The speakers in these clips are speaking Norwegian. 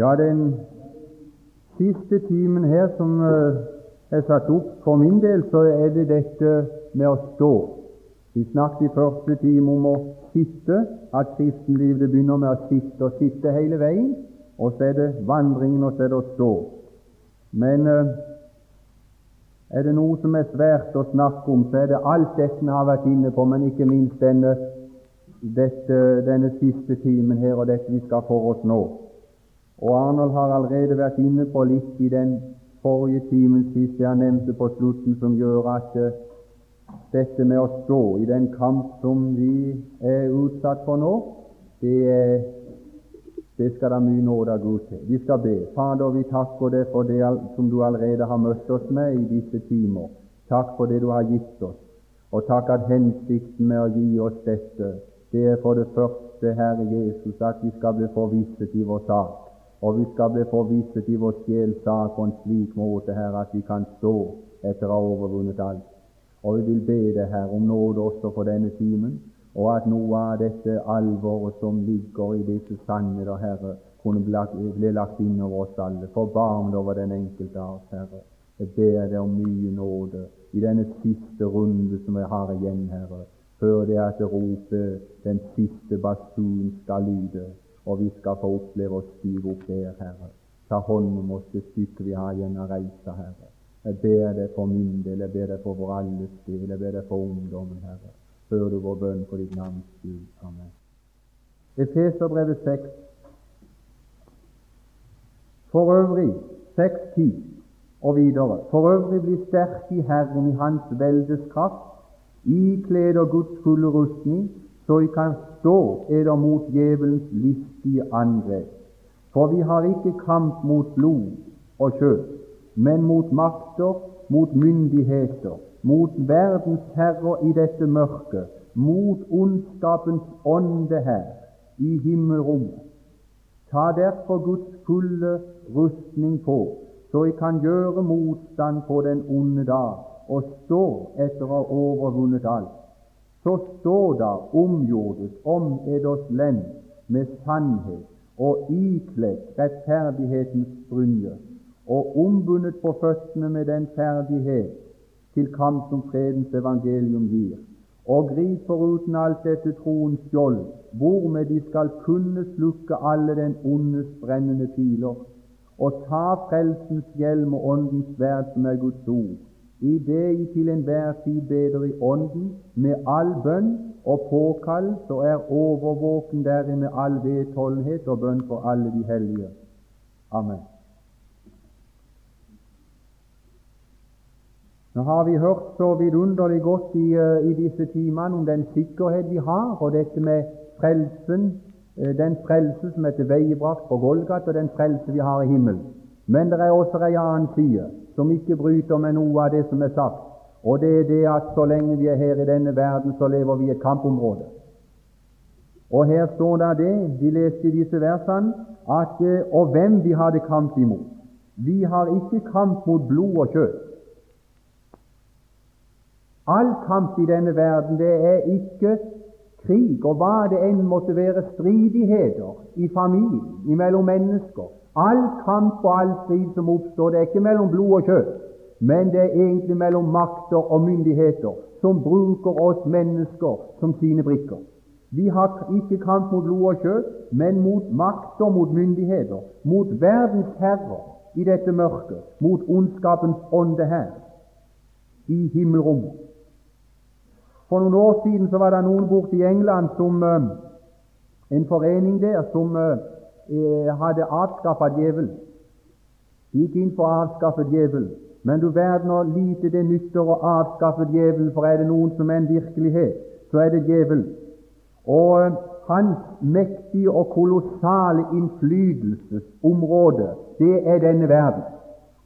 Ja, den siste timen her som uh, er satt opp for min del, så er det dette med å stå. Vi snakket i første time om å sitte, at kristenlivet begynner med å sitte og sitte hele veien. Og så er det vandringen, og så er det å stå. Men uh, er det noe som er svært å snakke om, så er det alt dette vi har vært inne på, men ikke minst denne, dette, denne siste timen her, og dette vi skal for oss nå. Og Arnold har allerede vært inne på litt i den forrige timen sist jeg nevnte på slutten, som gjør at uh, dette med å stå i den kamp som vi er utsatt for nå, det, det skal da mye nåde av Gud til. Vi skal be. Fader, vi takker deg for det som du allerede har møtt oss med i disse timer. Takk for det du har gitt oss, og takk at hensikten med å gi oss dette, det er for det første, Herre Jesus, at vi skal bli forvisset i vår sak og vi skal bli forvisset i vår sjel sak på en slik måte, Herre, at vi kan stå etter å ha overvunnet alt. Og vi vil be deg, Herre, om nåde også for denne timen, og at noe av dette alvoret som ligger i disse sannheter, Herre, kunne bli lagt inn over oss alle. Forbarm deg over den enkelte av oss, Herre. Jeg ber deg om mye nåde i denne siste runde som vi har igjen, Herre, før det at ropet, den siste basun, skal lyde og vi skal få oppleve å stige opp der, Herre. Ta hånd om oss det stykket vi har igjen å reise, Herre. Jeg ber deg for min del, jeg ber deg for vår alles del, jeg ber deg for ungdommen, Herre. Hør du vår bønn for ditt navns skyld. Amen. Efeserbrevet 6. For øvrig 6.10 og videre. For øvrig bli sterk i Herren i Hans veldes kraft, ikled og Guds fulle rustning, så I kan stå eder mot djevelens listige angrep. For vi har ikke kamp mot blod og kjøtt, men mot makter, mot myndigheter, mot verdens herrer i dette mørket, mot ondskapens ånde her i himmelrommet. Ta derfor Guds fulle rustning på, så jeg kan gjøre motstand på den onde dag og stå etter å ha overvunnet alt så stå da omgjordes om eders lend med sannhet og ikledd rettferdighetens brynje, og ombundet på føttene med den ferdighet til kamp som fredens evangelium gir, og grip foruten alt dette troens skjold, hvormed de skal kunne slukke alle den ondes brennende piler, og ta frelsens hjelm og åndens sverd, som er Guds ord, i det I til enhver tid beder i Ånden, med all bønn og påkall, så er overvåken deri med all vedholdenhet og bønn for alle de hellige. Amen. Nå har vi hørt så vidunderlig godt i, uh, i disse timene om den sikkerhet vi har, og dette med frelsen, uh, den frelse som er tilveiebrakt på Golgat, og den frelse vi har i himmelen. Men det er også en annen side som ikke bryter med noe av det som er sagt. Og det er det at så lenge vi er her i denne verden, så lever vi i et kampområde. Og her står det det, vi leste i disse versene, at eh, og hvem vi hadde kamp imot. Vi har ikke kamp mot blod og kjøtt. All kamp i denne verden, det er ikke krig, og hva det enn måtte være stridigheter i familien, mellom mennesker, All kamp og all strid som oppstår, det er ikke mellom blod og kjøtt, men det er egentlig mellom makter og myndigheter som bruker oss mennesker som sine brikker. Vi har ikke kamp mot blod og kjøtt, men mot makter, mot myndigheter, mot verdens herrer i dette mørket, mot ondskapens ånde her i himmelrommet. For noen år siden så var det noen borte i England som uh, en forening der som uh, Eh, hadde avskaffet djevelen. Gikk inn for å avskaffe djevelen. Men du verden hvor lite det nytter å avskaffe djevelen, for er det noen som er en virkelighet, så er det djevelen. Og eh, hans mektige og kolossale innflytelsesområde, det er denne verden.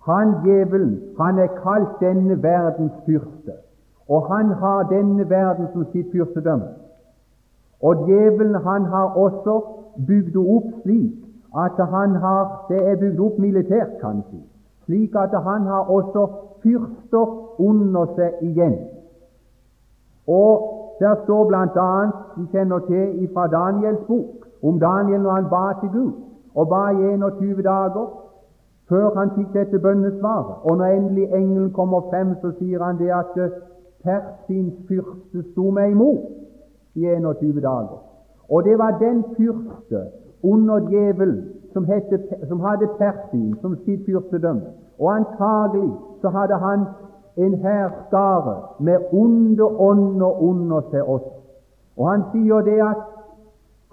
Han djevelen, han er kalt denne verdens fyrste, og han har denne verden som sitt fyrstedømme. Og djevelen, han har også bygd opp slik at han har Det er bygd opp militært, kan si. Slik at han har også fyrster under seg igjen. Og der står bl.a. vi kjenner til fra Daniels bok om Daniel når han ba til Gud. og ba i 21 dager før han fikk dette bønnesvaret. Og når endelig engelen kommer frem, så sier han det at Persins fyrste sto meg imot i 21 dager. Og det var den fyrste under djevelen som, hette, som hadde Persin som sitt fyrstedømme. Og antagelig så hadde han en hærskare med onde ånder under seg også. Og han sier det at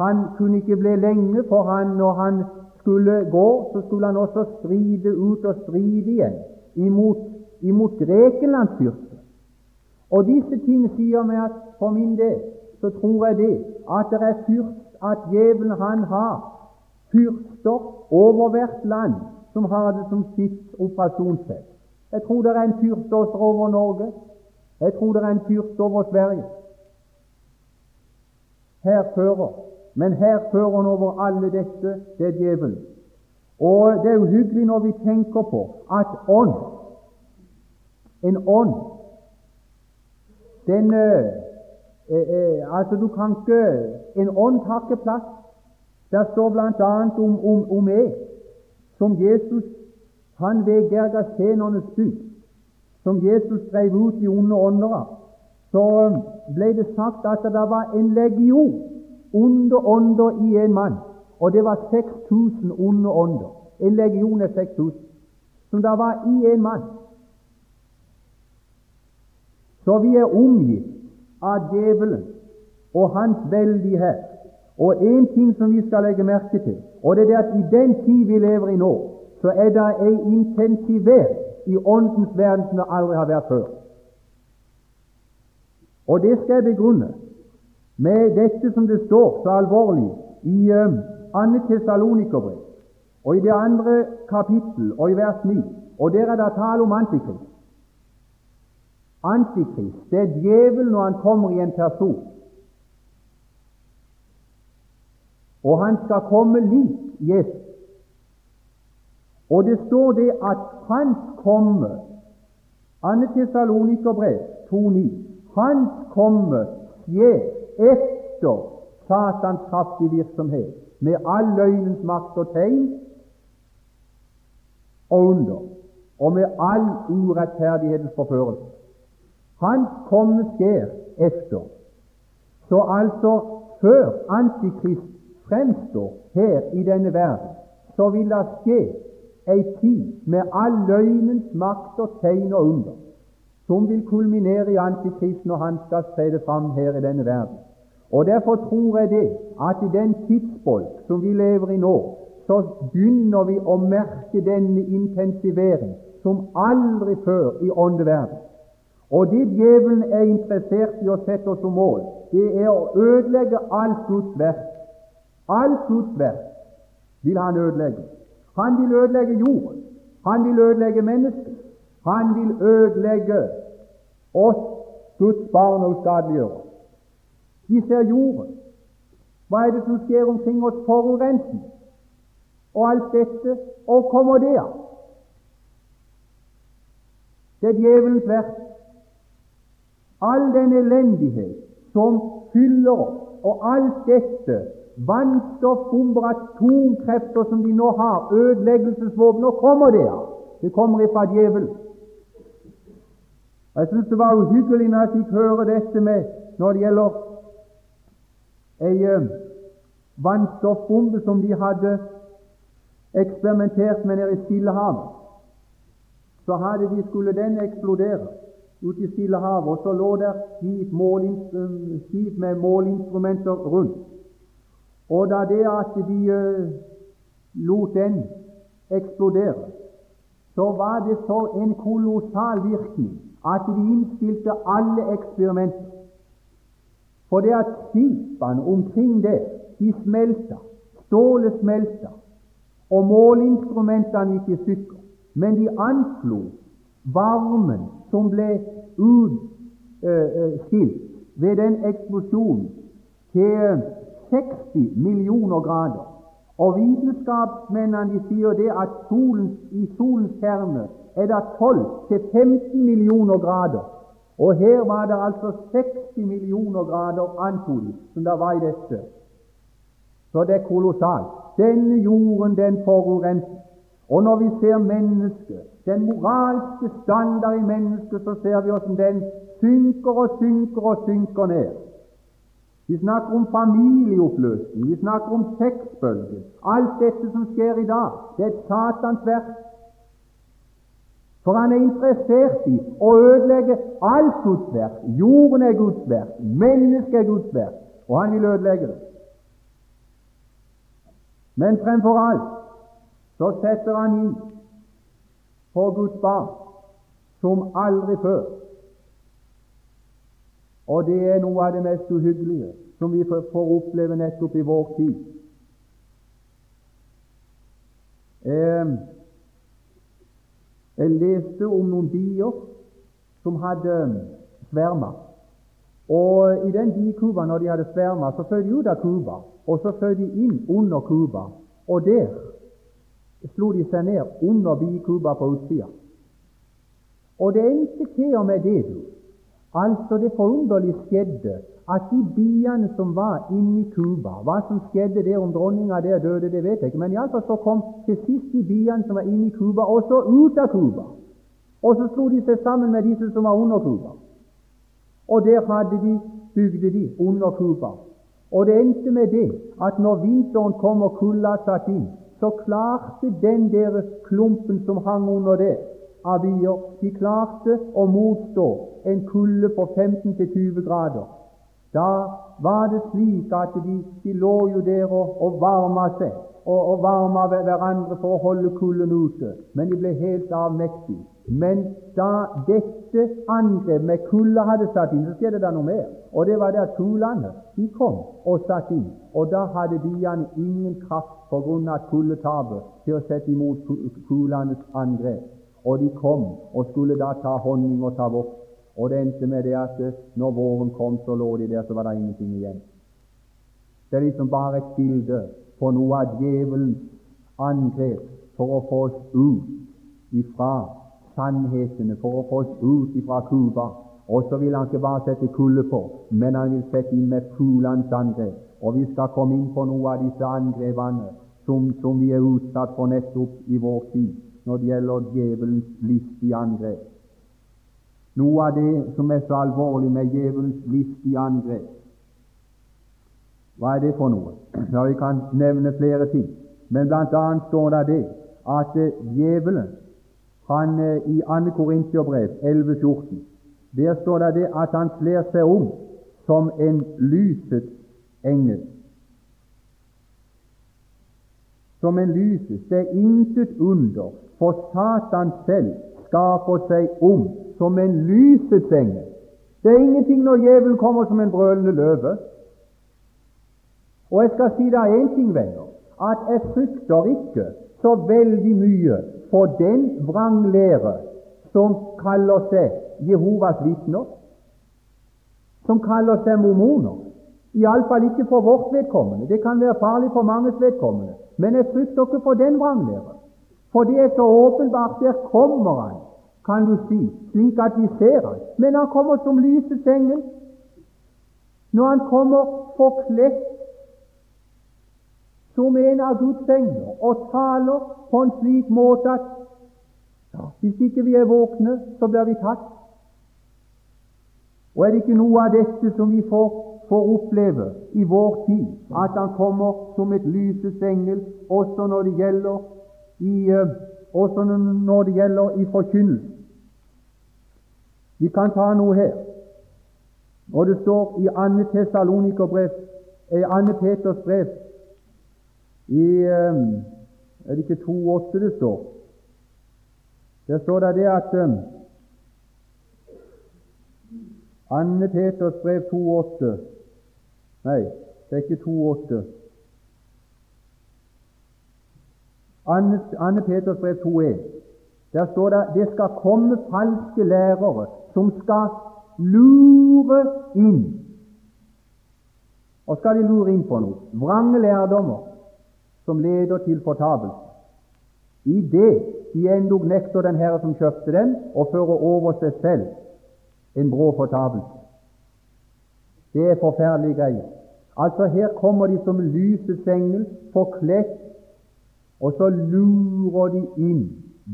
han kunne ikke bli lenge, for han, når han skulle gå, så skulle han også stride ut og stride igjen imot, imot Grekenlands fyrste. Og disse ting sier meg at for min del så tror jeg det at det er fyrst at djevelen han har fyrster over hvert land som har det som sitt operasjonsfelt. Jeg tror det er en fyrste over Norge. Jeg tror det er en fyrste over Sverige. Her fører, men her fører han over alle dette, det er djevelen. Og det er uhyggelig når vi tenker på at ånd, en ånd, den eh, eh, eh, Altså, du kan ikke En ånd har ikke plass. Der står bl.a. om, om, om jeg, som Jesus han ved Gergasenernes bud, som Jesus drev ut i onde åndere, så ble det sagt at det var en legion onde ånder i en mann, og det var 6000 onde ånder. En legion er 6000, som det var i en mann. Så vi er omgitt av djevelen og hans veldige her. Og en ting som vi skal legge merke til, og det er at i den tid vi lever i nå, så er det ei intensivert i åndens verden som det aldri har vært før. Og det skal jeg begrunne med dette som det står så alvorlig i um, Anne Tessalonikerbrev, og i det andre kapittel og i vers 9. Og der er det tale om Antikrist. Antikrist, det er djevelen når han kommer i en person. Og han skal komme lik Jesus. Og det står det at hans komme Anne Tessalonikerbrev 2,9 Hans komme skjer etter Satans kraftige virksomhet med all løgnens makt og tegn og under, og med all urettferdighetens forførelse. Hans komme skjer efter. Så altså før Antikrist fremstår her i denne verden, så vil det skje ei tid med all løgnens makt og tegn og under, som vil kulminere i Antikrist når han skal tre fram her i denne verden. Og Derfor tror jeg det at i den tidsbolk som vi lever i nå, så begynner vi å merke denne intensivering som aldri før i åndeverden. Og det djevelen er interessert i å sette oss som mål, det er å ødelegge alt Guds verk. Alt utverk vil han ødelegge. Han vil ødelegge jorden. Han vil ødelegge mennesket. Han vil ødelegge oss, Guds barn, og skadeliggjøre. Vi ser jorden. Hva er det som skjer omkring oss? Forurensning og alt dette. Og kommer det av? Det er djevelens verk. All den elendighet som fyller oss, og alt dette Vannstoffbomber, atomkrefter som de nå har, ødeleggelsesvåpen. Nå kommer det av! Det kommer ifra djevelen. Jeg syns det var uhyggelig når jeg fikk høre dette med når det gjelder ei uh, vannstoffbombe som de hadde eksperimentert med nede i Stillehavet. Så hadde de, skulle den eksplodere ute i Stillehavet, og så lå der skip, skip med måleinstrumenter rundt. Og da det at de uh, lot den eksplodere, så var det så en kolossal virkning at de innstilte alle eksperimenter. For det at skipene omkring det, de smelta, stålet smelta, og måleinstrumentene gikk i stykker. Men de anslo varmen som ble utskilt uh, ved den eksplosjonen, til 60 millioner grader. Og vitenskapsmennene de sier det at solens, i solens kjerne er det 12-15 millioner grader. Og her var det altså 60 millioner grader, antog som det var i dette. Så det er kolossalt. Denne jorden, den forurenser. Og når vi ser mennesket, den moralske standard i mennesket, så ser vi hvordan den synker og synker og synker ned. Vi snakker om familieoppløsning, vi snakker om sexbølger. Alt dette som skjer i dag, det er satans verk. For han er interessert i å ødelegge alt Guds verk. Jorden er Guds verk, mennesket er Guds verk, og han vil ødelegge det. Men fremfor alt så setter han inn på Guds barn som aldri før. Og det er noe av det mest uhyggelige som vi får oppleve nettopp i vår tid. Jeg leste om noen bier som hadde sverma. Og I den bikuba, når de hadde sverma, så fløy de ut av kuba, og så fløy de inn under kuba. Og der slo de seg ned under bikuba på utsida. Og det endte til og med det, du. Altså, det forunderlige skjedde at de biene som var inni kuba Hva som skjedde der om dronninga der døde, det vet jeg ikke, men iallfall så kom til sist de biene som var inni kuba, også ut av kuba. Og så slo de seg sammen med disse som var under kuba. Og der hadde de, bygde de under kuba. Og det endte med det at når vinteren kom og kulda satt inn, så klarte den der klumpen som hang under der, av byer. de klarte å motstå en kulde på 15-20 grader. Da var det slik at de, de lå jo der og, og varma seg og, og varma hverandre for å holde kulden ute, men de ble helt avmektige. Men da dette angrep med kulde hadde satt inn, så skjedde det noe mer. Og det var det at kulene de kom og satt inn. Og da hadde byene ingen kraft pga. kuldetapet til å sette imot kulenes angrep. Og de kom og skulle da ta honning og ta voks. Og det endte med det at eh, når våren kom, så lå de der, så var det ingenting igjen. Det er liksom bare et bilde på noe av djevelens angrep for å få oss ut ifra sannhetene, for å få oss ut ifra Cuba. Og så vil han ikke bare sette kulde på, men han vil sette inn med fuglenes angrep. Og vi skal komme inn på noe av disse angrepene som, som vi er utsatt for nettopp i vår tid når det gjelder djevelens listige angrep. Noe av det som er så alvorlig med djevelens listige angrep, hva er det for noe? Ja, Vi kan nevne flere ting, men blant annet står det det at eh, djevelen han eh, i 2. Korintiabrev 11,14 der står det det at han kler seg om som en lyset engel. Som en lyses. Det er intet under for Satan selv skaper seg om som en lysets engel. Det er ingenting når djevelen kommer som en brølende løve. Og jeg skal si deg én ting, venner, at jeg frykter ikke så veldig mye for den vranglære som kaller seg Jehovas vitner, som kaller seg mormoner. Iallfall ikke for vårt vedkommende. Det kan være farlig for manges vedkommende. Men jeg frykter ikke for den vranglære. For det er så åpenbart. Der kommer han, kan du si, slik at vi ser han. Men han kommer som lysets engel. Når han kommer forkledt som en av Guds engler og taler på en slik måte at ja, hvis ikke vi er våkne, så blir vi tatt. Og er det ikke noe av dette som vi får, får oppleve i vår tid, at han kommer som et lysets engel også når det gjelder i, eh, også når det gjelder i forkynnelse. Vi kan ta noe her. Og det står i 2. Tessalonikerbrev, i Anne Peters brev i eh, Er det ikke 2,8 det står? Der står det det at 2. Peters brev 2,8 Nei, det er ikke 2,8. Anne, Anne Peters brev 2.1. Der står det det skal komme falske lærere som skal lure inn. Og skal de lure inn på noe? Vrange lærdommer som leder til fortapelse. I det de endog nekter den Herre som kjøpte dem, og fører over seg selv en brå fortapelse. Det er forferdelige greier. Altså Her kommer de som lysets engel, forkledt, og så lurer de inn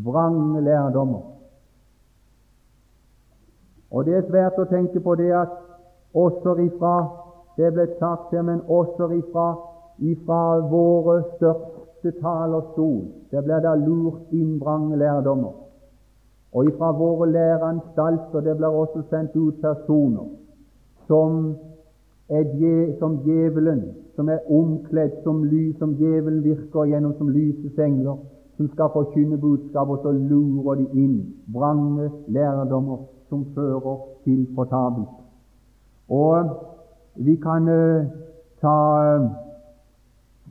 vrange lærdommer. Og Det er svært å tenke på det at også ifra det ble sagt her, men også ifra, ifra våre største talerstol der blir det lurt inn vrange lærdommer. Og ifra våre læreanstalter det blir også sendt ut personer som er som djevelen, som er omkledd som lys, som djevelen virker gjennom som lysets engler, som skal forkynne budskap, og så lurer de inn vrange lærdommer som fører til fortapelse. Og vi kan uh, ta uh,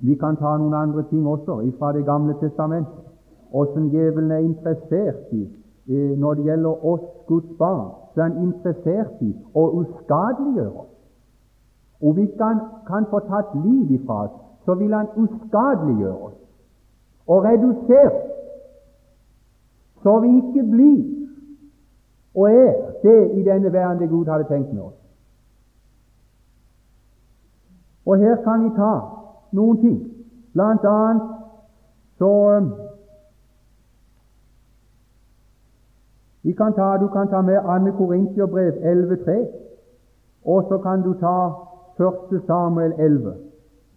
vi kan ta noen andre ting også fra Det gamle testamentet, åssen djevelen er interessert i uh, når det gjelder oss Guds barn. Så er han interessert i å uskadeliggjøre oss. Og hvis han kan få tatt liv ifra oss, så vil han uskadeliggjøre oss og redusere så vi ikke blir og er det i denne verden det Gud hadde tenkt med oss. Og her kan vi ta noen ting. Blant annet så um, vi kan ta, Du kan ta med Anne Korintiabrev 11.3, og så kan du ta 1. Samuel 11.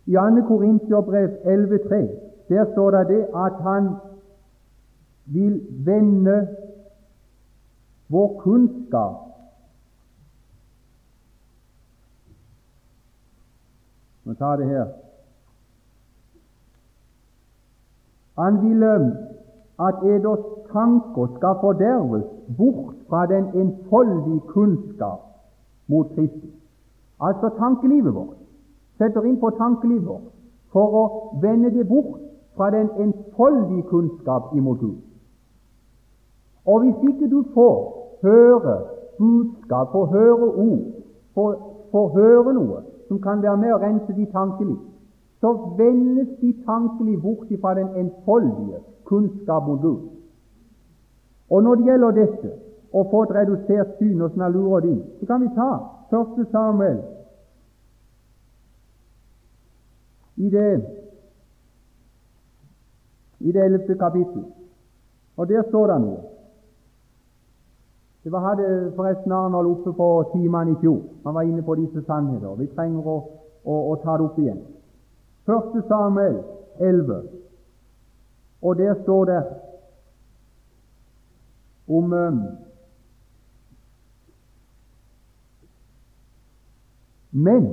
I 2. Korintiobrev 11.3 der står det, det at han vil vende vår kunnskap Nå tar det her. Han vil at eders tanker skal forderves bort fra den enfoldige kunnskap mot Kristus. Altså tankelivet vårt. Setter inn på tankelivet vårt for å vende det bort fra den enfoldige kunnskap imot Gud. Og hvis ikke du får høre budskap, får høre ord, får, får høre noe som kan være med å rense de tankeliv, så vendes de tankeliv bort fra den enfoldige kunnskap mot Gud. Og når det gjelder dette, å få et redusert syn sånn lurer de, så kan vi ta 1. Samuel i det i det ellevte kapittel. Og der står det noe. Det var, hadde forresten Arnold oppe på timene i fjor. Han var inne på disse sannheter. Vi trenger å, å, å ta det opp igjen. Første Samuel 11, og der står det om um, Men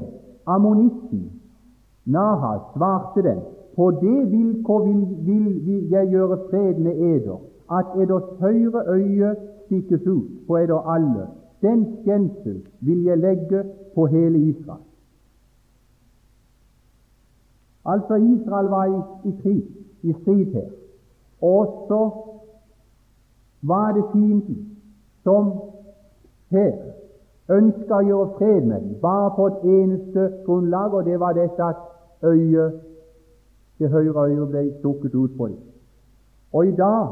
ammonitten Nahas svarte dem, på det vilkår vil, vil, vil jeg gjøre fred med eder, at eders høyre øye stikkes ut på eder alle. Den skjensel vil jeg legge på hele Israel. Altså, Israel var i, i krig, i strid her. Og så var det fienden som her ønska å gjøre fred med dem, bare på et eneste grunnlag, og det var dette at øyet, det høyre øyet ble stukket ut på dem. Og i dag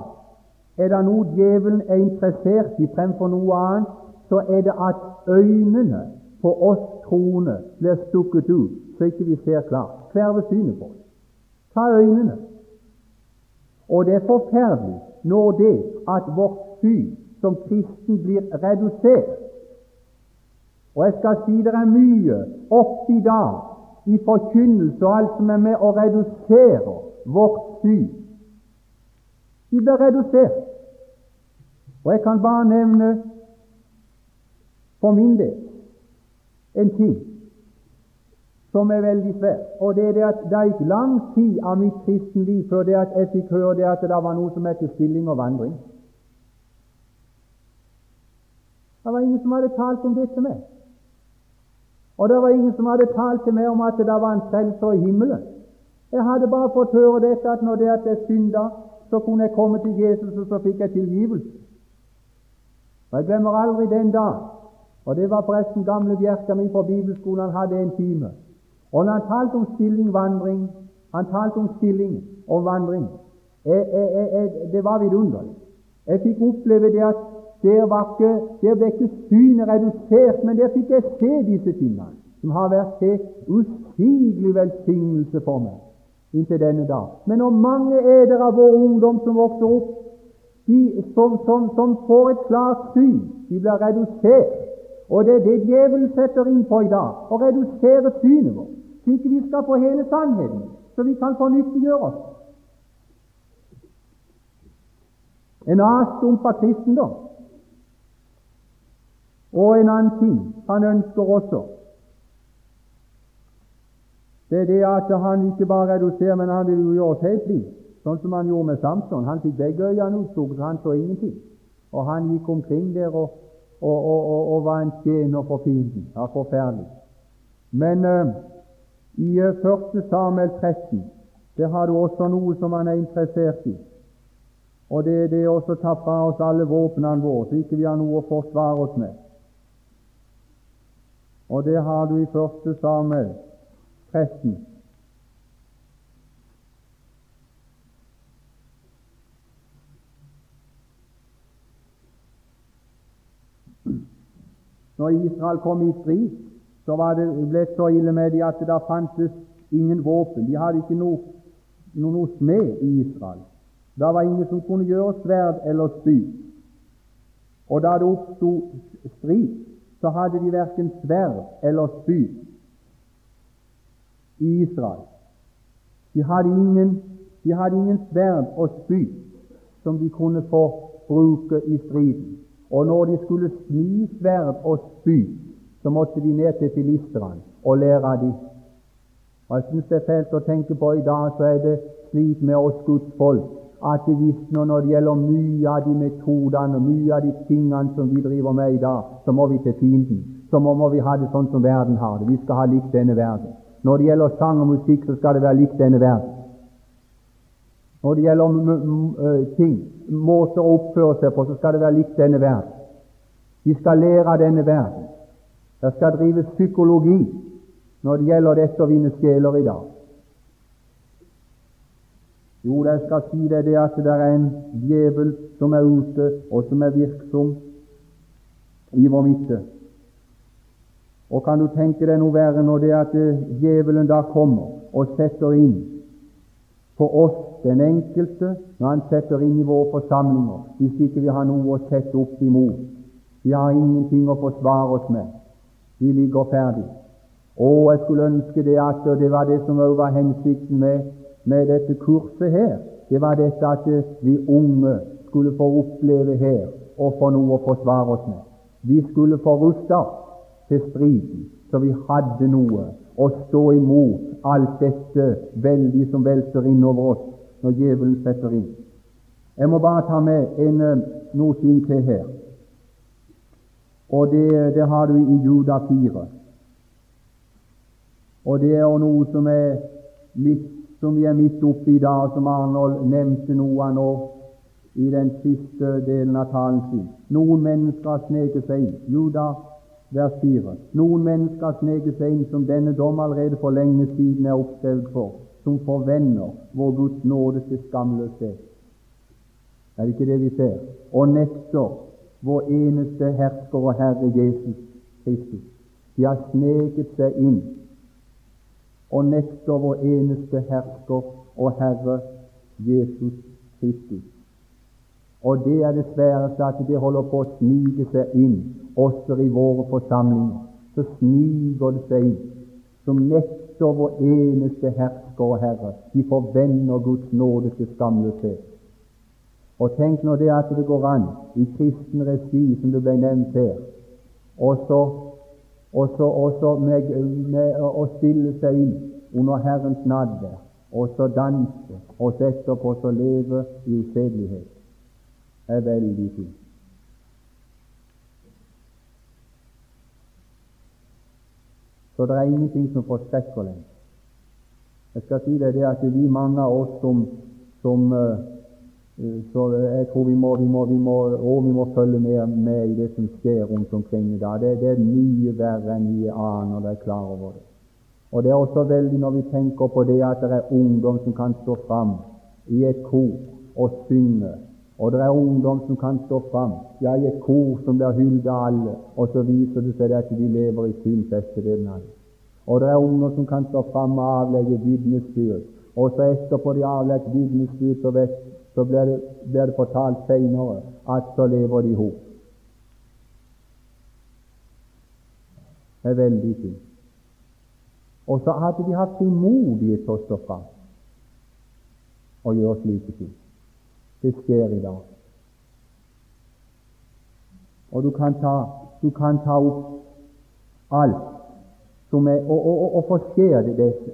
er det noe djevelen er interessert i fremfor noe annet, så er det at øynene på oss troende blir stukket ut, så ikke vi ser klart. Kverve synet på oss. Ta øynene. Og det er forferdelig når det at vårt syn som kristen blir redusert. Og jeg skal si det er mye oppi dag i forkynnelse og alt som er med å redusere vårt syn. De blir redusert. Og jeg kan bare nevne for min del en ting som er veldig svært. Og det er det at det gikk lang tid av mitt kristenliv før det at jeg fikk høre det at det var noe som heter stilling og vandring. Det var ingen som hadde talt om det til meg. Og det var ingen som hadde talt til meg om at det var en frelser i himmelen. Jeg hadde bare fått høre dette at når det at jeg synda, så kunne jeg komme til Jesus, og så fikk jeg tilgivelse. Og Jeg glemmer aldri den dag. Og Det var forresten gamle Bjerka min på bibelskolen. Han hadde en time. Og når han talte om stilling, vandring Han talte om stilling og vandring. Jeg, jeg, jeg, det var vidunderlig. Jeg fikk oppleve det at der, ikke, der ble ikke synet redusert, men der fikk jeg se disse tingene, som har vært til usigelig velsignelse for meg inntil denne dag. Men hvor mange er det av vår ungdom som vokser opp, de som, som, som får et klart syn? De blir redusert. Og det er det djevelen setter inn på i dag, å redusere synet vårt, slik vi skal få hele sannheten, så vi kan fornyttiggjøre oss. En avstumpa kristendom. Og en annen ting han ønsker også, det er det at han ikke bare reduserer, men han vil jo gjøre oss helt like, sånn som han gjorde med Samson. Han fikk begge øynene utstukket, så han så ingenting. Og han gikk omkring der og, og, og, og var en tjener for fienden. Ja, forferdelig. Men uh, i uh, 1. Samuel 13 der har du også noe som han er interessert i. Og det er det å ta fra oss alle våpnene våre, så ikke vi har noe å forsvare oss med. Og det har du i 1. Samuel 13. Når Israel kom i strid, så var det blitt så ille med dem at det fantes ingen våpen. De hadde ikke noe, noe, noe smed i Israel. Det var ingen som kunne gjøre sverd eller spyd. Og da det oppsto strid, så hadde de verken sverd eller spyd i Israel. De hadde ingen, de hadde ingen sverd og spyd som de kunne få bruke i striden. Og når de skulle smi sverd og spyd, så måtte de ned til filistrene og lære av dem. Og Jeg syns det er fælt å tenke på i dag, så er det slik med oss Guds folk at det visstnok når det gjelder mye av de metodene og mye av de tingene som vi driver med i dag, så må vi til fienden. Så må, må vi ha det sånn som verden har det. Vi skal ha likt denne verden. Når det gjelder sang og musikk, så skal det være likt denne verden. Når det gjelder ting, måter å oppføre seg på, så skal det være likt denne verden. Vi skal lære av denne verden. Det skal drives psykologi når det gjelder dette å vinne sjeler i dag. Jo, jeg skal si deg det at det er en djevel som er ute, og som er virksom i vår midte. Og kan du tenke deg noe verre når det at djevelen da kommer og setter inn på oss, den enkelte, når han setter inn i våre forsamlinger, hvis ikke vi har noe å sette opp imot. Vi har ingenting å forsvare oss med. Vi ligger ferdig. Å, jeg skulle ønske det at det var det som også var hensikten med, med dette kurset her. Det var dette at vi unge skulle få oppleve her og få noe å forsvare oss med. Vi skulle få rusta til striden, så vi hadde noe å stå imot alt dette veldig som velter innover oss når djevelen setter inn. Jeg må bare ta med en, eh, noe ting til her, og det, det har du i Juda 4. Og det er noe som, er midt, som vi er midt oppe i dag, som Arnold nevnte noe av nå i den siste delen av talen sin. Noen mennesker har sneket seg inn. Juda vers 4. Noen mennesker sneker seg inn som denne dom allerede for lenge siden er oppstelt for, som forvender vår Guds nåde til skamløshet. Er det ikke det vi ser? Og nekter vår eneste hersker og Herre Jesus Kristus. De har sneket seg inn og nekter vår eneste hersker og Herre Jesus Kristus. Og det er det sværeste at det holder på å snike seg inn også i våre forsamlinger. Så sniker det seg inn, som nekter vår eneste hersker og Herre. De forvender Guds nåde til skamløshet. Og tenk nå det at det går an i kristen regi, som det ble nevnt her, også, også, også med, med, å stille seg inn under Herrens nadvær, og så danse, og så etterpå så leve i usedelighet er veldig fint. Så det er ingenting som forskrekker lenger. Jeg skal si deg det at vi mange av oss som, som uh, så jeg tror vi må, vi må, vi må, og vi må følge med, med, i det som skjer rundt omkring i dag. Det, det er mye verre enn vi aner, og er klar over det. Og Det er også veldig når vi tenker på det at det er ungdom som kan stå fram i et kor og synge og det er ungdom som kan stå fram, ja, i et kor som blir hyllet av alle, og så viser det seg at de lever i størstedelen av det. Og det er ungdom som kan stå fram og avlegge vitnesbyrd. Og så etterpå de avlagt vitnesbyrd, så, vet, så blir, det, blir det fortalt senere at så lever de i hop. Det er veldig fint. Og så hadde de hatt frimodighet til å stå fram og gjøre slike ting. Det skjer i dag. Og du kan ta, du kan ta opp alt som er, og, og, og,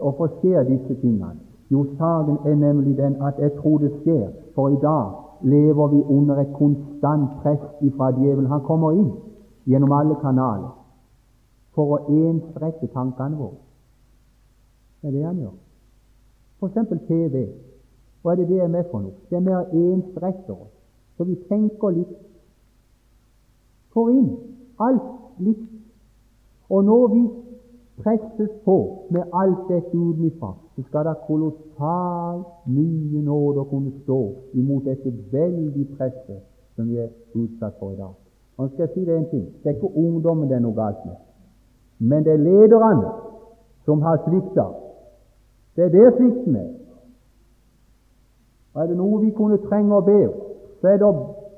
og forskjer disse tingene. Jo, saken er nemlig den at jeg tror det skjer, for i dag lever vi under et konstant press fra djevelen. Han kommer inn gjennom alle kanaler for å ensrette tankene våre. Det er det han gjør. F.eks. TV. Hva er det det er med for noe? Det er med å ensrette oss, så vi tenker litt. Får inn alt likt. Og når vi presses på med alt dette utenfra, så skal det kolossalt mye nåde å kunne stå imot dette veldige presset som vi er utsatt for i dag. Og skal jeg si Det en ting. Det er ikke ungdommen det er noe galt med, men det er lederne som har svikta. Det er det svikten er. Er det noe vi kunne trenge å be om, så er det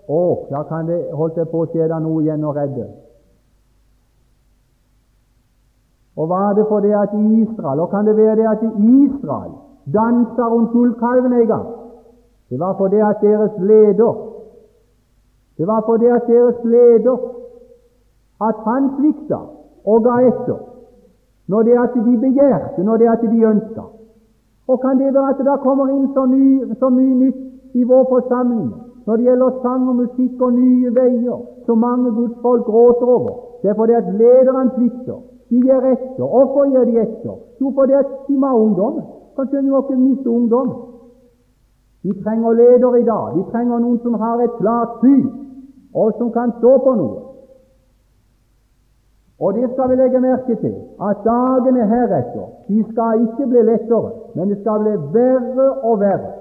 å ja, kan det, holdt jeg på å det noe igjen å redde. Og var det fordi at Israel Og kan det være det at Israel dansa rundt gullkalven en gang? Det var fordi at deres leder Det var fordi at deres leder at han svikta og ga etter når det at de begjærte, når det at de ønska. Og kan det være at det kommer inn så, ny, så mye nytt i vår forsamling når det gjelder sang og musikk og nye veier, som mange gudsfolk gråter over? Det er fordi at lederen svikter. De gjør etter. Hvorfor gjør de etter? Jo, fordi de må ha ungdom. Kanskje de må ikke miste ungdom. De trenger leder i dag. De trenger noen som har et klart syn, og som kan stå på noe. Og det skal vi legge merke til, at dagene heretter de skal ikke bli lettere, men det skal bli verre og verre.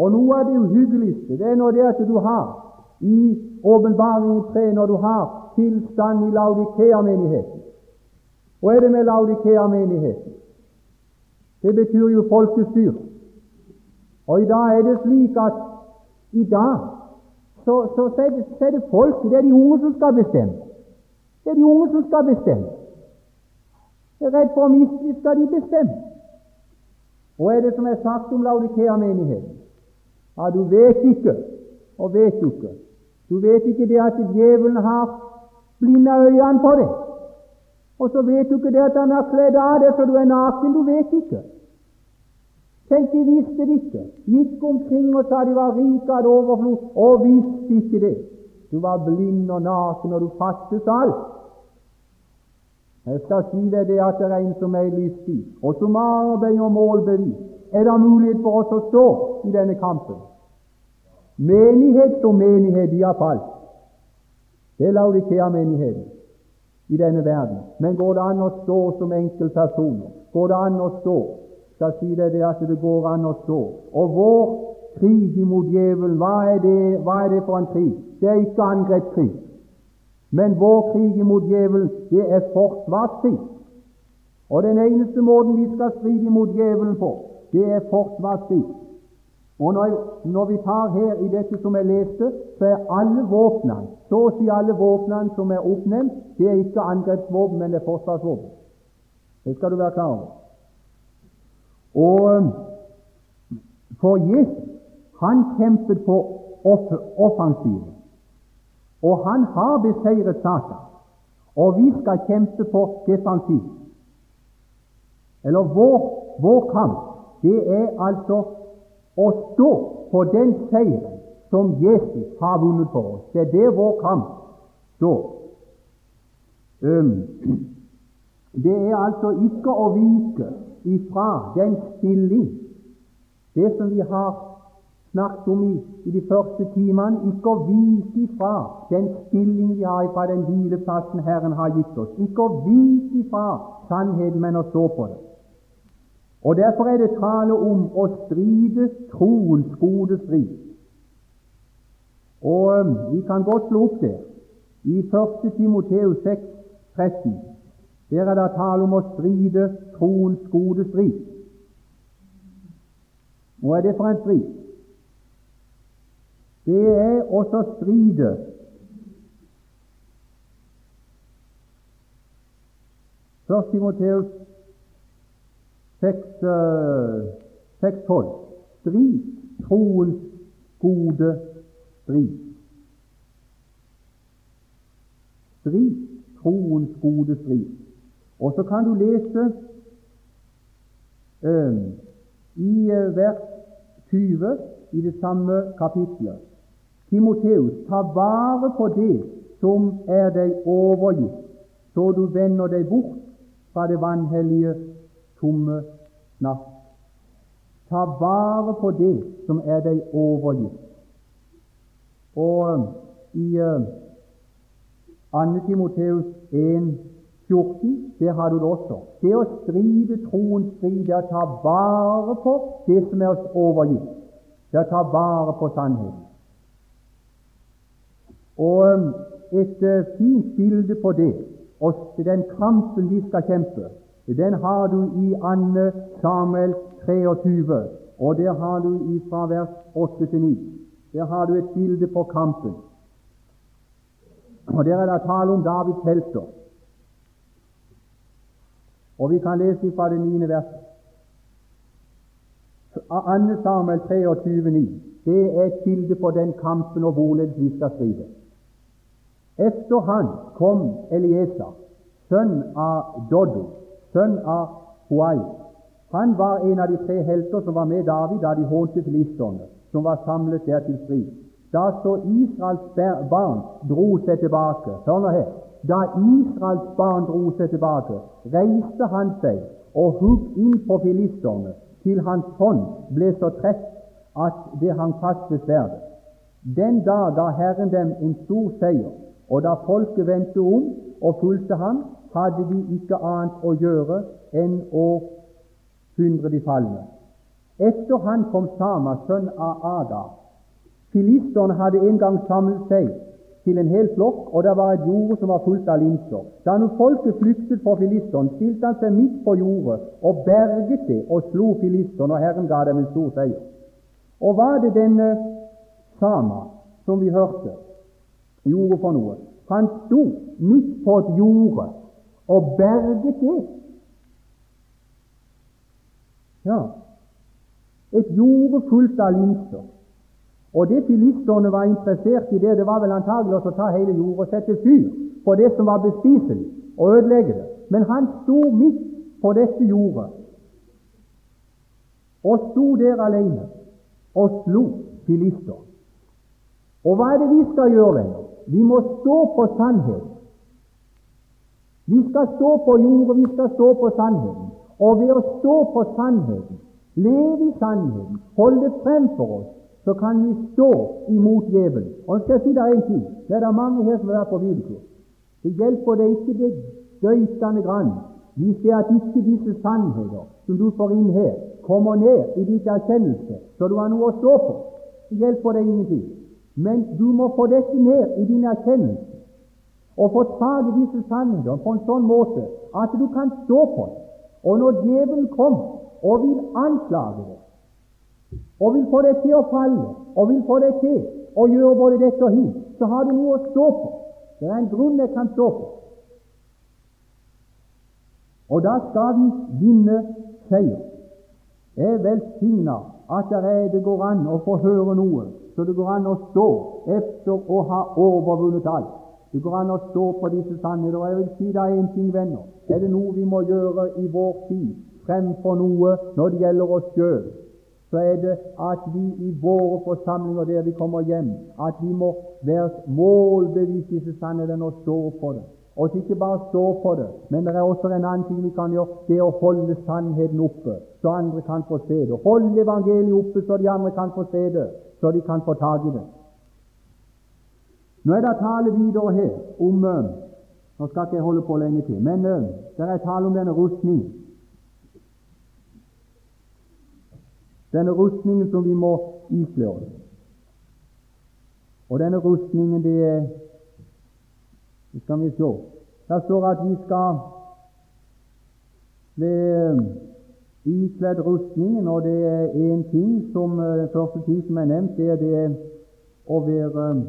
Og noe av det uhyggeligste det er nå det at du har i Åpenbaringen 3, når du har tilstand i Laudikea-menigheten. Hva er det med Laudikea-menigheten? Det betyr jo folkestyre. Og i dag er det slik at i dag så, så, så, er, det, så er det folk, det er de unge som skal bestemme. Det er de unge som skal bestemme. Jeg er redd for å miste skal de bestemme. Hva er det som er sagt om Laudikea-menigheten? Ja, du vet ikke, og vet du ikke. Du vet ikke det at djevelen har blinda øynene på deg. Og så vet du ikke det at han har kledd av deg så du er naken. Du vet ikke. Tenk, de visste det ikke. Gikk omkring og sa de var rike, av overflod, og visste ikke det. Du var blind og naken, og du fattet alt. Jeg skal si deg det at det er en som er i livstid, og som arbeider og målbevis. Er det mulighet for oss å stå i denne kampen? Menighet som menighet, de har falt. Det er Laudikea-menigheten i denne verden. Men går det an å stå som enkeltpersoner? Går det an å stå? Skal si deg det at det går an å stå. Og vår krig imot djevelen, hva hva er det for en krig? Det er ikke angrepskrig. Men vår krig imot djevelen, det er forsvarskrig. Og den eneste måten vi skal stride imot djevelen på, det er forsvarskrig. Og når, når, vi tar her i dette som jeg leste, så er alle våpnene, så å si alle våpnene som er oppnevnt, det er ikke angrepsvåpen, men det er forsvarsvåpen. Det skal du være klar over. Og For Jesus, han kjempet på off offensiven, og han har beseiret Satan. Og vi skal kjempe på defensiv. Eller vår, vår kamp, det er altså å stå på den seieren som Jesus har vunnet for oss. Det er det vår kamp står. Det er altså ikke å vike ifra den stilling, det som vi har snakket om i, i de første timene, ikke å vike ifra den stilling vi har ifra den hvileplassen Herren har gitt oss. Ikke å vike ifra sannheten, men å stå på det. Og Derfor er det tale om å stride troens gode strid. Og um, Vi kan godt slå opp det. I 1. Timoteus 6, 13 Der er det tale om å stride troens gode strid. Hva er det for en strid? Det er også stride Først Timoteus 6,12. Strid troens gode strid. Strid troens gode strid. Og så kan du lese øh, i øh, vers 20 i det samme kapitlet. Timoteus, ta vare på det som er deg overgitt, så du vender deg bort fra det vanhellige, tomme natt. Ta vare på det som er deg overgitt. Og i uh, 2. Timoteus 1, 14, der har du det også. Det å stride troens strid, det å ta vare på det som er oss overgitt. Det å ta vare på sannheten. Og et uh, fint bilde på det, og den kampen vi skal kjempe, den har du i 2. Samuel 23, og der har du fra vers 8 til 9. Der har du et bilde på kampen. Og Der er det tale om Davids helter. Og vi kan lese fra det niende verset. 2. Samuel 23, 9. Det er et bilde på den kampen og hvorledes vi skal stride. Efter han kom Eliesa, sønn av Doddo, sønn av Huai. Han var en av de tre helter som var med David da de hånte filisterne, som var samlet der til strid. Da så Israels barn dro seg tilbake Hør nå her. Da Israels barn dro seg tilbake, reiste han seg og hugg inn på filisterne til hans hånd ble så trett at det hang fast ved sverdet. Den dag ga Herren dem en stor seier, og da folket vendte om og fulgte ham, hadde de ikke annet å gjøre enn å plyndre de falne. Etter han kom Sama, sønn av Ada. Filisterne hadde en gang samlet seg til en hel flokk, og det var et jorde som var fullt av linser. Da nå folket flyktet fra filistene, stilte han seg midt på jordet og berget det og slo filisterne, og Herren ga dem en stor seier. Og var det denne Sama som vi hørte, gjorde for noe? Han sto midt på et jorde og berget det. Ja, et jorde fullt av linser. Og det filisterne var interessert i, det, det var vel antagelig å ta hele jorda og sette fyr på det som var bespiselig, og ødelegge det. Men han sto midt på dette jordet og sto der alene og slo filister. Og hva er det vi skal gjøre? Vi må stå på sannheten. Vi skal stå på jordet, vi skal stå på sannheten. Og ved å stå på sannheten, leve i sannheten, holde frem for oss så kan vi stå imot djevelen. Og jeg skal si deg en ting. Det er det mange her som har vært på bibelkurs. Det hjelper deg ikke det døytende grann hvis det at ikke disse sannheter som du får inn her, kommer ned i ditt erkjennelse, så du har noe å stå på. Det hjelper deg ingenting. Men du må få dette ned i din erkjennelse og få tak i disse sannheter på en sånn måte at du kan stå på det. Og når djevelen kommer og vil anklage deg, og vil få deg til å falle, og vil få deg til å gjøre både dette og hit, så har du noe å stå på. Det er en grunn jeg kan stå på. Og da skal vi vinne seier. Jeg velsigner at det går an å få høre noe, så det går an å stå efter å ha overvunnet alt. Det går an å stå på disse sannheter. Og jeg vil si deg en ting, venner. Er det noe vi må gjøre i vår tid fremfor noe når det gjelder oss sjøl, så er det at vi i våre forsamlinger der vi kommer hjem, at vi må være målbevisst disse sannhetene og stå på det. Og ikke bare stå på det, men det er også en annen ting vi kan gjøre, det er å holde sannheten oppe, så andre kan få se det. Holde evangeliet oppe, så de andre kan få se det, så de kan få tak i det. Nå er det tale videre her om Nå skal ikke jeg holde på lenge til, men det er tale om denne rustningen. denne rustningen som vi må ikle oss. Og denne rustningen, det er Det skal vi se. Der står at vi skal ved ikledd rustningen, og det er én ting som den første ting som er nevnt, det er det å være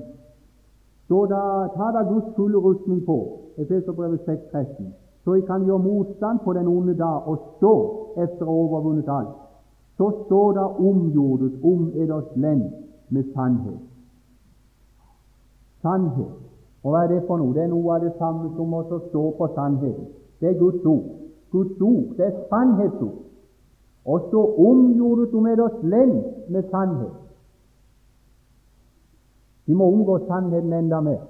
Så da, ta da Guds fulle rustning på, Efeserbrevet 6,13, så jeg kan gjøre motstand på den onde dag og stå etter å ha overvunnet alt. Så står det omgjordes om eders lend med sannhet. Sannhet. Og hva er det for noe? Det er noe av det samme som å stå på sannheten. Det er Guds ord. Guds ord, det er sannhetsord. Og så omgjordet om eders lend med sannhet. Vi må omgå sannheten enda mer.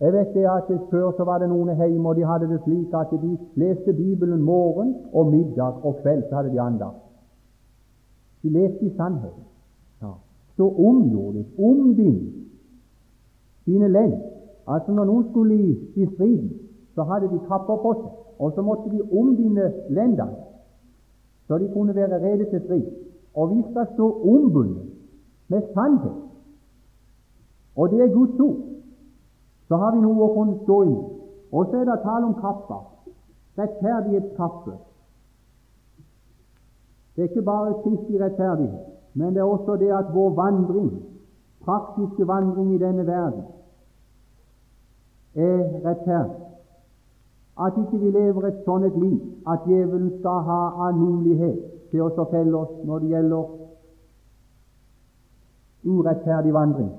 Jeg vet det at Før så var det noen hjemme, og de hadde det slik at de leste Bibelen morgen og middag og kveld. så hadde de andakt. De leste i sannheten. Ja. Så omgjordes, ombind sine lend. Altså Når noen skulle i, i striden, så hadde de kapper på seg, og så måtte de ombinde lendene, så de kunne være rede til strid. Og vi skal stå ombundet med sannhet. Og det er Guds ord. Så har vi noe å kunne stå i. Og så er det tale om kappa. Rettferdighetskappe. Det er ikke bare Kristi rettferdighet, men det er også det at vår vandring, praktiske vandring i denne verden, er rettferdig. At ikke vi lever et sånn et liv at djevelen skal ha av til oss å felle oss når det gjelder urettferdig vandring.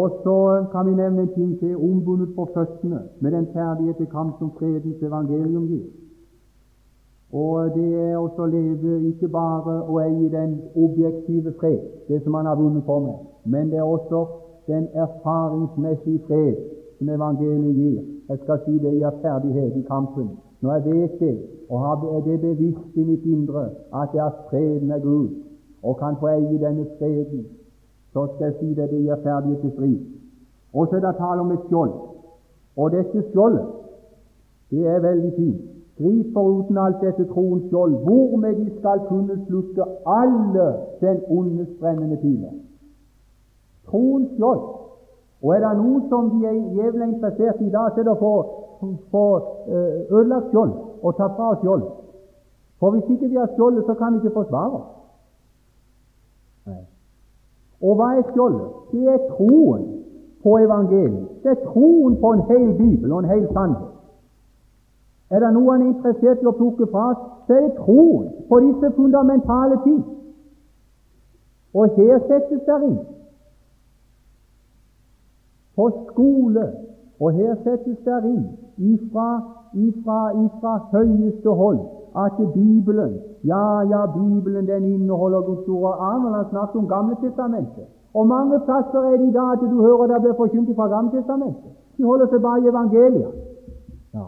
Og så kan vi nevne en ting til ombundet på føttene med den ferdighet til kamp som fredens evangelium gir. Og det er også å leve ikke bare å eie den objektive fred, det som han har vunnet for meg, men det er også den erfaringsmessige fred som evangeliet gir. Jeg skal si det gir ferdighet i kampen. Når jeg vet det, og er det bevisst i mitt indre at jeg har fred med Gud, og kan få eie denne freden, så skal jeg si det, det gir ferdighet til strid. Og så er det tale om et skjold. Og dette skjoldet, det er veldig fint. Grip foruten alt dette troens skjold, hvormed de skal kunne slutte alle den ondes brennende piler. Troens skjold. Og er det noe som de er jævlig interessert i i dag, så er det å få eh, ødelagt skjold og ta fra skjold. For hvis ikke vi har skjoldet, så kan vi ikke forsvare oss. Og hva er skjoldet? Det er troen på evangeliet. Det er troen på en hel bibel og en hel sannhet. Er det noe han er interessert i å plukke fra oss, så er det troen på disse fundamentale ting. Og her settes det inn på skole, og her settes det inn ifra, ifra, ifra høyeste hold at Bibelen Ja, ja, Bibelen den inneholder Guds ord. Og Arnold har snakket om Gamle testamentet. Og mange plasser er det i dag at du hører det blir forkynt fra Gamle testamentet. De holder seg bare i evangeliet. Ja.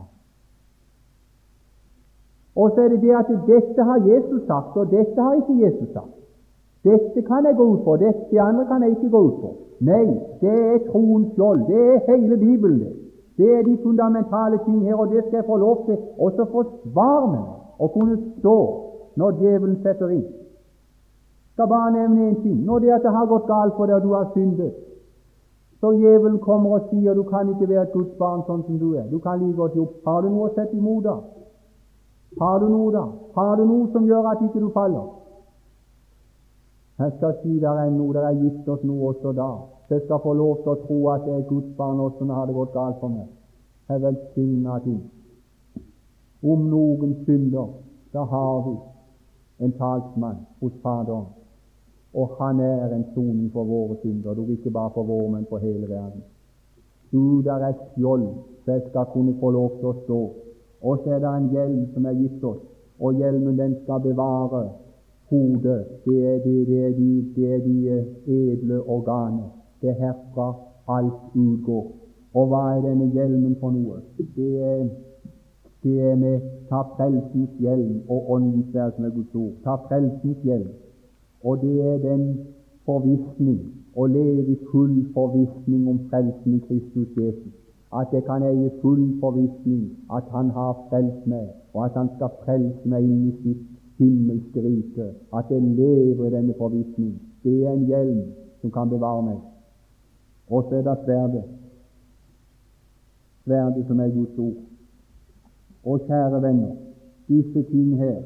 Og så er det det at dette har Jesus sagt, og dette har ikke Jesus sagt. Dette kan jeg gå ut på, dette andre kan jeg ikke gå ut på. Nei, det er troens skjold. Det er hele Bibelen. Det Det er de fundamentale ting her, og det skal jeg få lov til også forsvare meg og kunne stå når djevelen setter inn. Skal bare nevne én ting. Når det at det har gått galt for deg, og du har syndet, så djevelen kommer og sier du kan ikke være et Guds barn sånn som du er. Du kan like godt jobbe. Har du noe å sette imot da? Har du noe, da? Har du noe som gjør at ikke du faller? Jeg skal si der er noe, det er gitt oss noe også da. Jeg skal få lov til å tro at det er Guds barn også når det har gått galt for meg. Jeg velsigna ting. Om noen synder, da har vi en talsmann hos Faderen. Og han er en soning for våre synder, og ikke bare for våre, men for hele verden. Du, der er skjold, så jeg skal kunne få lov til å stå og så er det en hjelm som er gitt oss, og hjelmen den skal bevare hodet. Det er, det, det er, de, det er de edle organer. Det er herfra alt utgår. Og hva er denne hjelmen for noe? Det er, det er med ta frelsens hjelm og åndens sverd, som er Guds ord. Ta frelsens hjelm. Og det er den forvissning, å leve i full forvissning om frelsen i Kristus Jesus at jeg kan eie full forvissning at Han har frelst meg, og at Han skal frelse meg inn i sitt himmelske rike. At jeg lever i denne forvissning. Det er en hjelm som kan bevare meg. Og så er det sverdet. Sverdet som er Guds ord. Og kjære venner, disse ting her,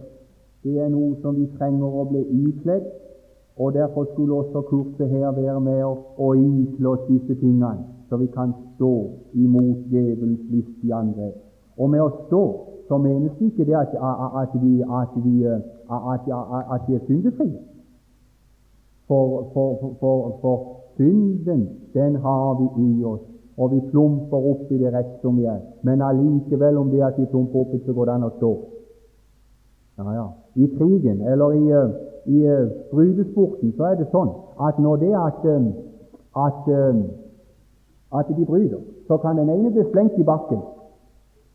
det er noe som vi trenger å bli ikledd, og derfor skulle også kurset her være med å, ikle oss disse tingene, så vi kan stå imot djevelens listige angrep. Og med å stå så menes ikke det at, at, vi, at, vi, at, at vi er syndefrie. For, for, for, for, synden, den har vi i oss, og vi plumper opp i det rett som vi er. Men allikevel, om det at vi plumper opp, så går det an å stå. Ja, ja. I krigen eller i, eh, i brytesporten brydesporten så er det sånn at når det at, uh, at, at de bryter, så kan den ene bli slengt i bakken,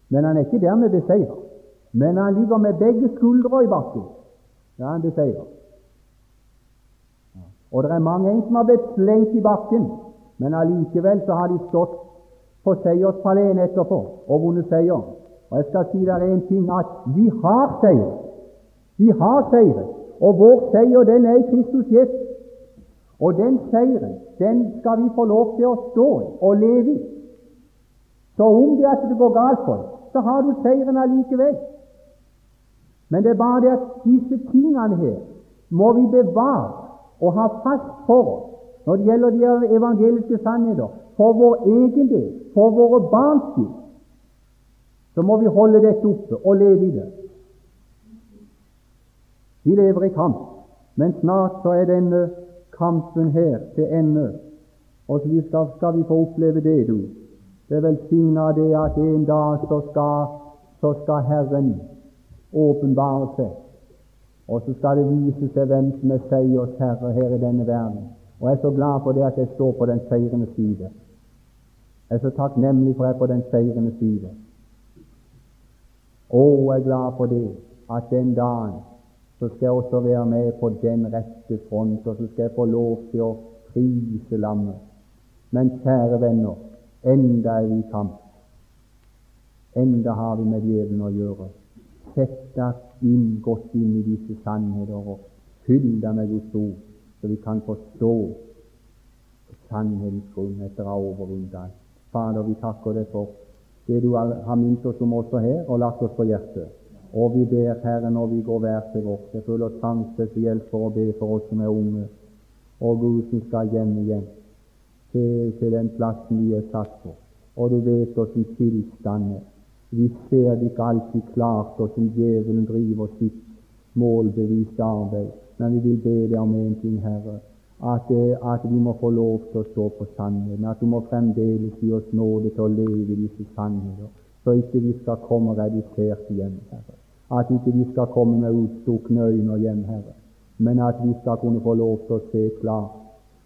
men han er ikke dermed beseiret. Men han ligger med begge skuldre i bakken. Ja, han beseirer. Og det er mange en som har blitt slengt i bakken, men allikevel så har de stått på seierspalleen etterpå og vunnet seier. Og jeg skal si dere en ting at vi har seier. Vi har seiret, og vår seier den er i Kristus Jesus. Og den seieren den skal vi få lov til å stå i og leve i. Så om det at det går galt for deg, så har du seieren allikevel. Men det er bare det at disse tingene her må vi bevare og ha fast for oss når det gjelder de evangeliske sannheter, for vår egen del, for våre barns skyld, så må vi holde dette oppe og leve i det. Vi lever i kamp, men snart så er denne kampen her til ende, og så skal, skal vi få oppleve det, du. Det er velsigna det at en dag så skal, så skal Herren åpenbare seg og så skal det vise seg hvem som er seiers herre her i denne verden. Og jeg er så glad for det at jeg står på den seirende side. Jeg er så takknemlig for at jeg er på den seirende side. Og jeg er glad for det at den dagen så skal jeg også være med på den rette front, og så skal jeg få lov til å prise lammet. Men kjære venner, enda er vi i kamp. Enda har vi med djevelen å gjøre. Sett deg inn, godt inn i disse sannheter og fyll deg med Guds ord, så vi kan forstå sannhetens grunn etter å ha overvunnet alt. Fader, vi takker deg for det du har minnet oss om også her og lagt oss på hjertet. Og vi ber, Herre, når vi går hver til vårt, jeg føler trang spesielt for å be for oss som er unge, og Gud som skal hjem igjen til, til den plassen vi er satt på. Og du vet oss i tilstander vi ser det ikke alltid klart og som djevelen driver sitt målbevisste arbeid, men vi vil be deg om en ting, Herre, at, eh, at, vi må få lov til å stå på sannheten, at du må fremdeles gi oss nåde til å leve i disse sannheter, så ikke vi skal komme redusert hjem, Herre. At ikke vi skal komme med utstukne øyne hjem, Herre, men at vi skal kunne få lov til å se klart,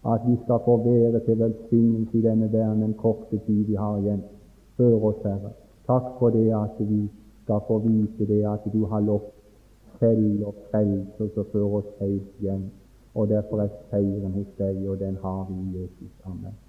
at vi skal få være til velsignelse i denne verden den korte tid vi har igjen. Før oss, Herre. Takk for det at vi skal få vite det at du har lovt selv og frelse oss og føre oss helt hjem. Og derfor er seieren hos deg, og den har vi i Jesus. Amen.